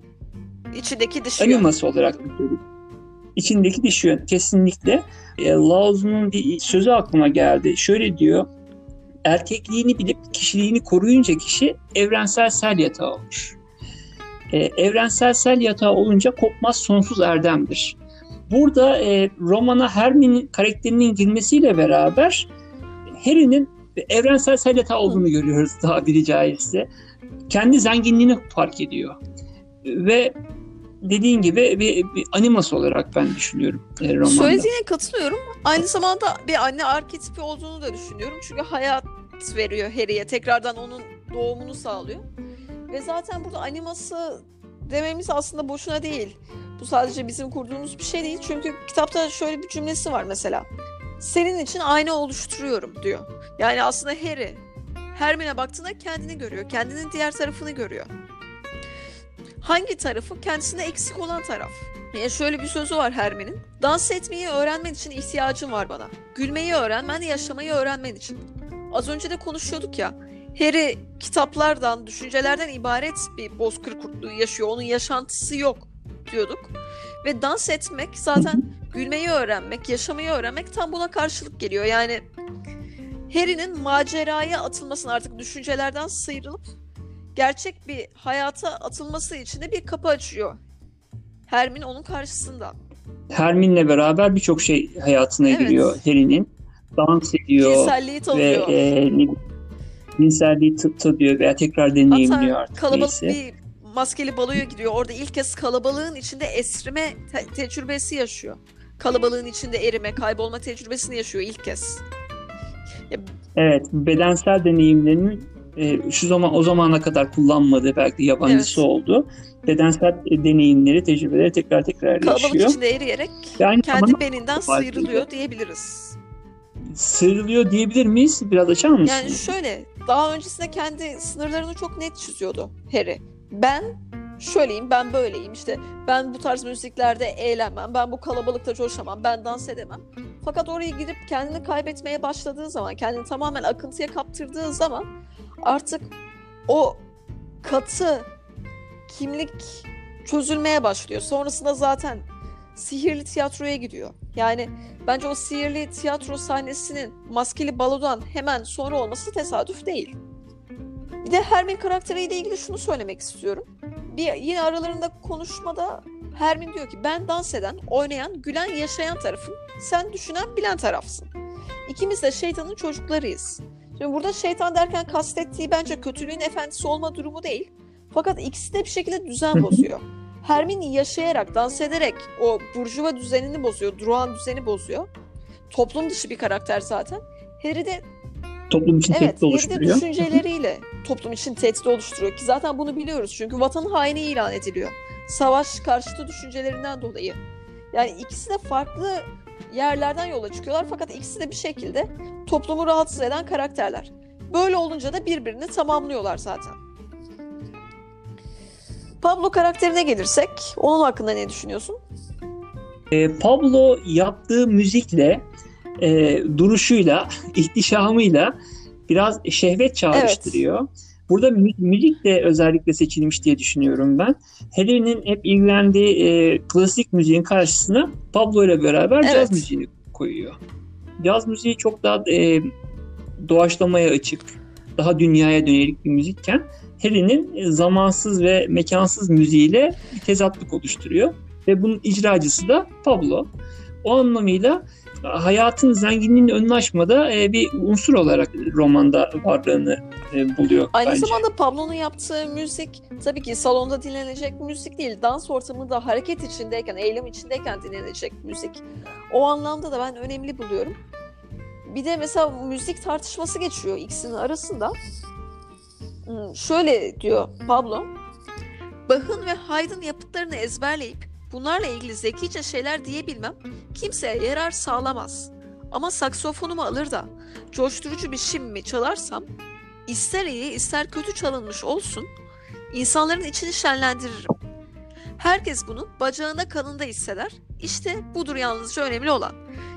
İçindeki yön. Animası olarak düşünüyorum. İçindeki dişi yön kesinlikle. E, Lao Tzu'nun bir sözü aklıma geldi. Şöyle diyor. Erkekliğini bilip kişiliğini koruyunca kişi evrensel sel yatağı olur. E, evrensel sel yatağı olunca kopmaz sonsuz erdemdir. Burada e, romana Hermione'nin karakterinin girmesiyle beraber Harry'nin evrensel sel yatağı olduğunu görüyoruz tabiri caizse. Kendi zenginliğini fark ediyor. Ve dediğin gibi bir, bir animası olarak ben düşünüyorum e, romanda. Söylediğine katılıyorum. Aynı zamanda bir anne arketipi olduğunu da düşünüyorum. Çünkü hayat veriyor Harry'e. Tekrardan onun doğumunu sağlıyor. Ve zaten burada animası dememiz aslında boşuna değil. Bu sadece bizim kurduğumuz bir şey değil. Çünkü kitapta şöyle bir cümlesi var mesela. Senin için ayna oluşturuyorum diyor. Yani aslında Harry Hermione baktığında kendini görüyor. Kendinin diğer tarafını görüyor. Hangi tarafı? Kendisinde eksik olan taraf. Yani şöyle bir sözü var Hermi'nin. Dans etmeyi öğrenmen için ihtiyacım var bana. Gülmeyi öğrenmen, yaşamayı öğrenmen için. Az önce de konuşuyorduk ya. Harry kitaplardan, düşüncelerden ibaret bir bozkır kurtluğu yaşıyor. Onun yaşantısı yok diyorduk. Ve dans etmek zaten gülmeyi öğrenmek, yaşamayı öğrenmek tam buna karşılık geliyor. Yani Harry'nin maceraya atılmasını artık düşüncelerden sıyrılıp gerçek bir hayata atılması için de bir kapı açıyor. Hermione onun karşısında. Hermine'le beraber birçok şey hayatına Evet. giriyor Harry'nin. dans ediyor Cinselliği ve tanıyor. e, ne- cinselliği t- tadıyor veya tekrar deneyimliyor Hatta artık kalabalık neyse. bir maskeli baloya gidiyor. Orada ilk kez kalabalığın içinde esrime te- tecrübesi yaşıyor. Kalabalığın içinde erime, kaybolma tecrübesini yaşıyor ilk kez. Evet, bedensel deneyimlerinin e, şu zaman o zamana kadar kullanmadığı belki yabancısı Evet. oldu. Bedensel e, deneyimleri, tecrübeleri tekrar tekrar Kalabalık yaşıyor. içinde eriyerek aynı kendi beninden sıyrılıyor diyebiliriz. sıyrılıyor diyebilir miyiz? Biraz açar mısın? Yani şöyle, daha öncesinde kendi sınırlarını çok net çiziyordu Harry. Ben şöyleyim, ben böyleyim. İşte ben bu tarz müziklerde eğlenmem, ben bu kalabalıkta coşamam, ben dans edemem. Fakat oraya gidip kendini kaybetmeye başladığı zaman, kendini tamamen akıntıya kaptırdığı zaman artık o katı kimlik çözülmeye başlıyor. Sonrasında zaten sihirli tiyatroya gidiyor. Yani bence o sihirli tiyatro sahnesinin maskeli balodan hemen sonra olması tesadüf değil. Bir de Hermin karakteriyle ilgili şunu söylemek istiyorum. Bir yine aralarında konuşmada Hermin diyor ki ben dans eden, oynayan, gülen, yaşayan tarafım. Sen düşünen, bilen tarafsın. İkimiz de şeytanın çocuklarıyız. Şimdi burada şeytan derken kastettiği bence kötülüğün efendisi olma durumu değil. Fakat ikisi de bir şekilde düzen bozuyor. Hermione yaşayarak, dans ederek o burjuva düzenini bozuyor, durağan düzeni bozuyor. Toplum dışı bir karakter zaten. Harry de Toplum için evet, tehdit oluşturuyor. düşünceleriyle toplum için tehdit oluşturuyor ki zaten bunu biliyoruz çünkü vatan haini ilan ediliyor. Savaş karşıtı düşüncelerinden dolayı. Yani ikisi de farklı yerlerden yola çıkıyorlar fakat ikisi de bir şekilde toplumu rahatsız eden karakterler. Böyle olunca da birbirini tamamlıyorlar zaten. Pablo karakterine gelirsek, onun hakkında ne düşünüyorsun? E, Pablo yaptığı müzikle, e, duruşuyla, ihtişamıyla biraz şehvet çağrıştırıyor. Burada mü- müzik de özellikle seçilmiş diye düşünüyorum ben. Harry'nin hep ilgilendiği e, klasik müziğin karşısına Pablo ile beraber Evet. caz müziğini koyuyor. Caz müziği çok daha e, doğaçlamaya açık, daha dünyaya dönelik bir müzikken e, zamansız ve mekansız müziğiyle bir tezatlık oluşturuyor. Ve bunun icracısı da Pablo. O anlamıyla hayatın zenginliğinin önünü açmada e, bir unsur olarak romanda varlığını e, buluyor Aynı bence. zamanda Pablo'nun yaptığı müzik tabii ki salonda dinlenecek müzik değil. Dans ortamında hareket içindeyken, eylem içindeyken dinlenecek müzik. O anlamda da ben önemli buluyorum. Bir de mesela müzik tartışması geçiyor ikisinin arasında. Hmm, Şöyle diyor Pablo. Bach'ın ve Haydn yapıtlarını ezberleyip bunlarla ilgili zekice şeyler diyebilmem kimseye yarar sağlamaz. Ama saksofonumu alır da coşturucu bir şimmi çalarsam ister iyi ister kötü çalınmış olsun insanların içini şenlendiririm. Herkes bunu bacağında kanında hisseder. İşte budur yalnızca önemli olan.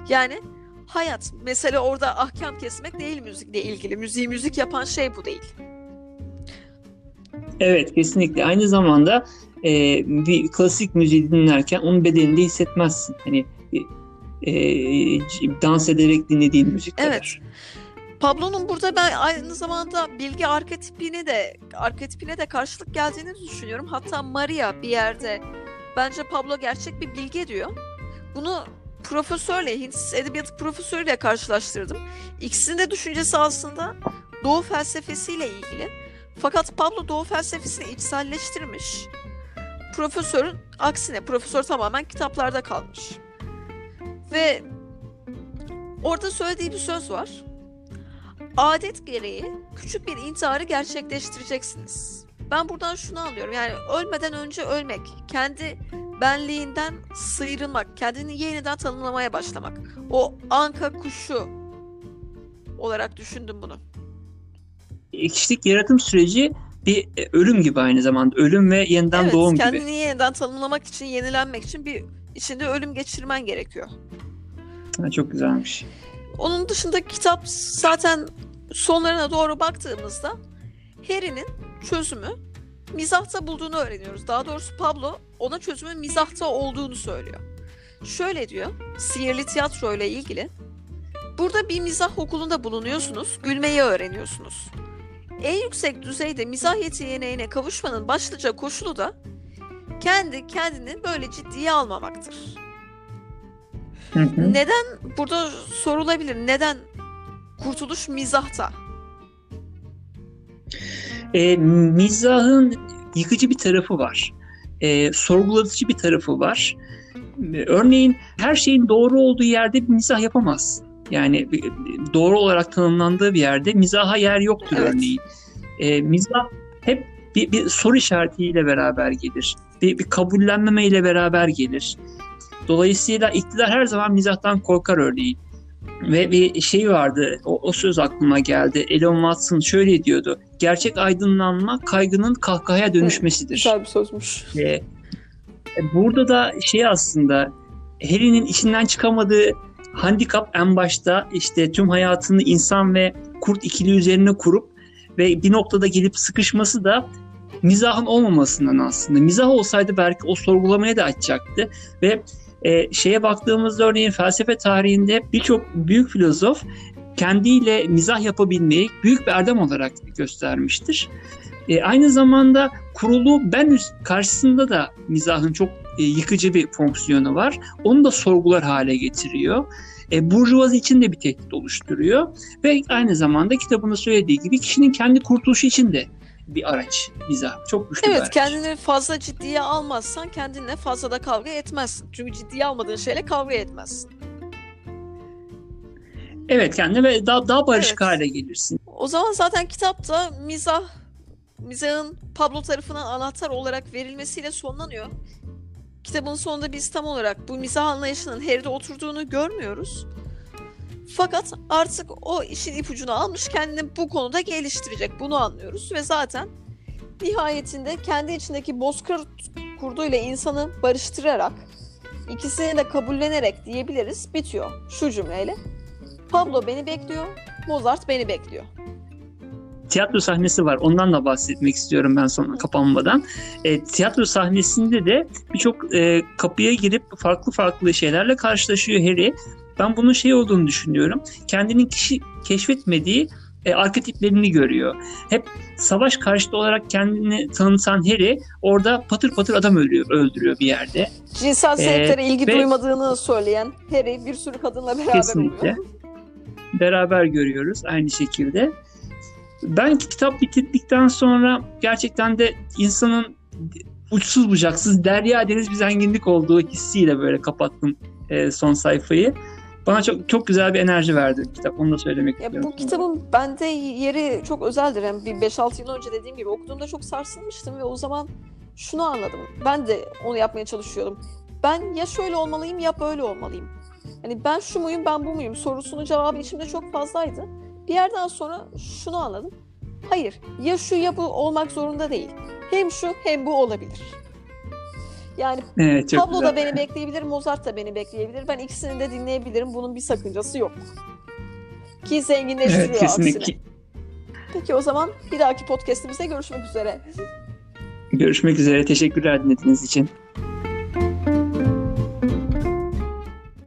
Yani hayat mesele orada ahkam kesmek değil müzikle ilgili. Müziği müzik yapan şey bu değil. Evet kesinlikle. Aynı zamanda e, bir klasik müziği dinlerken onun bedeninde hissetmezsin. Hani e, e, dans ederek dinlediğin müzik kadar. Evet. Pablo'nun burada ben aynı zamanda bilgi arketipine de arketipine de karşılık geldiğini düşünüyorum. Hatta Maria bir yerde bence Pablo gerçek bir bilge diyor. Bunu profesörle, Hint edebiyatı profesörüyle karşılaştırdım. İkisinin de düşüncesi aslında Doğu felsefesiyle ilgili. Fakat Pablo Doğu felsefesini içselleştirmiş. Profesörün aksine profesör tamamen kitaplarda kalmış. Ve orada söylediği bir söz var. Adet gereği küçük bir intiharı gerçekleştireceksiniz. Ben buradan şunu anlıyorum. Yani ölmeden önce ölmek, kendi benliğinden sıyrılmak, kendini yeniden tanımlamaya başlamak. O anka kuşu olarak düşündüm bunu. Kişilik yaratım süreci bir e, ölüm gibi aynı zamanda. Ölüm ve yeniden evet, doğum kendini gibi. yeniden tanımlamak için, yenilenmek için bir içinde ölüm geçirmen gerekiyor. Ha, çok güzelmiş. Onun dışında kitap zaten sonlarına doğru baktığımızda Harry'nin çözümü mizahta bulduğunu öğreniyoruz. Daha doğrusu Pablo ona çözümün mizahta olduğunu söylüyor. Şöyle diyor, sihirli tiyatro ile ilgili. Burada bir mizah okulunda bulunuyorsunuz, gülmeyi öğreniyorsunuz. En yüksek düzeyde mizah yeteneğine kavuşmanın başlıca koşulu da kendi kendini böyle ciddiye almamaktır. Hı hı. Neden burada sorulabilir? Neden kurtuluş mizahta? E, mizahın yıkıcı bir tarafı var. E, sorgulatıcı bir tarafı var. E, Örneğin her şeyin doğru olduğu yerde bir mizah yapamazsın. Yani doğru olarak tanımlandığı bir yerde mizaha yer yoktur Evet. örneğin. E, mizah hep bir, bir soru işaretiyle beraber gelir. Bir, bir kabullenmeme ile beraber gelir. Dolayısıyla iktidar her zaman mizahtan korkar örneğin. Ve bir şey vardı, o, o söz aklıma geldi. Elon Watson şöyle diyordu. Gerçek aydınlanma kaygının kahkahaya dönüşmesidir. Güzel bir sözmüş. Ee, burada da şey aslında Harry'nin içinden çıkamadığı handikap en başta işte tüm hayatını insan ve kurt ikili üzerine kurup ve bir noktada gelip sıkışması da mizahın olmamasından aslında. Mizah olsaydı belki o sorgulamaya da açacaktı ve e, şeye baktığımızda örneğin felsefe tarihinde birçok büyük filozof kendiyle mizah yapabilmeyi büyük bir erdem olarak göstermiştir. E, aynı zamanda kurulu ben karşısında da mizahın çok e, yıkıcı bir fonksiyonu var. Onu da sorgular hale getiriyor. E, Burjuvazi için de bir tehdit oluşturuyor. Ve aynı zamanda kitabında söylediği gibi kişinin kendi kurtuluşu için de bir araç mizah. Çok güçlü bir Evet araç. kendini fazla ciddiye almazsan kendinle fazla da kavga etmezsin. Çünkü ciddiye almadığın şeyle kavga etmezsin. Evet kendine ve daha, daha barışık Evet. hale gelirsin. O zaman zaten kitapta mizah, mizahın Pablo tarafından anahtar olarak verilmesiyle sonlanıyor. Kitabın sonunda biz tam olarak bu mizah anlayışının Harry'de oturduğunu görmüyoruz. Fakat artık o işin ipucunu almış kendini bu konuda geliştirecek. Bunu anlıyoruz ve zaten nihayetinde kendi içindeki bozkır kurduyla insanı barıştırarak ikisini de kabullenerek diyebiliriz bitiyor şu cümleyle. Pablo beni bekliyor, Mozart beni bekliyor. Tiyatro sahnesi var. Ondan da bahsetmek istiyorum ben sonra kapanmadan. E, tiyatro sahnesinde de birçok e, kapıya girip farklı farklı şeylerle karşılaşıyor Harry. Ben bunun şey olduğunu düşünüyorum. Kendinin kişi keşfetmediği e, arketiplerini görüyor. Hep savaş karşıtı olarak kendini tanıtan Harry orada patır patır adam öldürüyor, öldürüyor bir yerde. Cinsel Ee, zevklere ilgi ve- duymadığını söyleyen Harry bir sürü kadınla beraber Kesinlikle. oluyor. beraber görüyoruz aynı şekilde. Ben kitap bitirdikten sonra gerçekten de insanın uçsuz bucaksız derya deniz bir zenginlik olduğu hissiyle böyle kapattım e, son sayfayı. Bana çok çok güzel bir enerji verdi kitap. Onu da söylemek Ya istiyorum. bu kitabın bende yeri çok özeldir. Yani bir 5-6 yıl önce dediğim gibi okuduğumda çok sarsılmıştım ve o zaman şunu anladım. Ben de onu yapmaya çalışıyordum. Ben ya şöyle olmalıyım ya böyle olmalıyım. Hani ben şu muyum ben bu muyum sorusunun cevabı içimde çok fazlaydı. Bir yerden sonra şunu anladım. Hayır ya şu ya bu olmak zorunda değil. Hem şu hem bu olabilir. Yani Evet Pablo güzel. da beni bekleyebilir, Mozart da beni bekleyebilir. Ben ikisini de dinleyebilirim. Bunun bir sakıncası yok. Ki zenginleştiriyor Evet, kesinlikle. aksine. Peki o zaman bir dahaki podcastimizde görüşmek üzere. Görüşmek üzere. Teşekkürler dinlediğiniz için.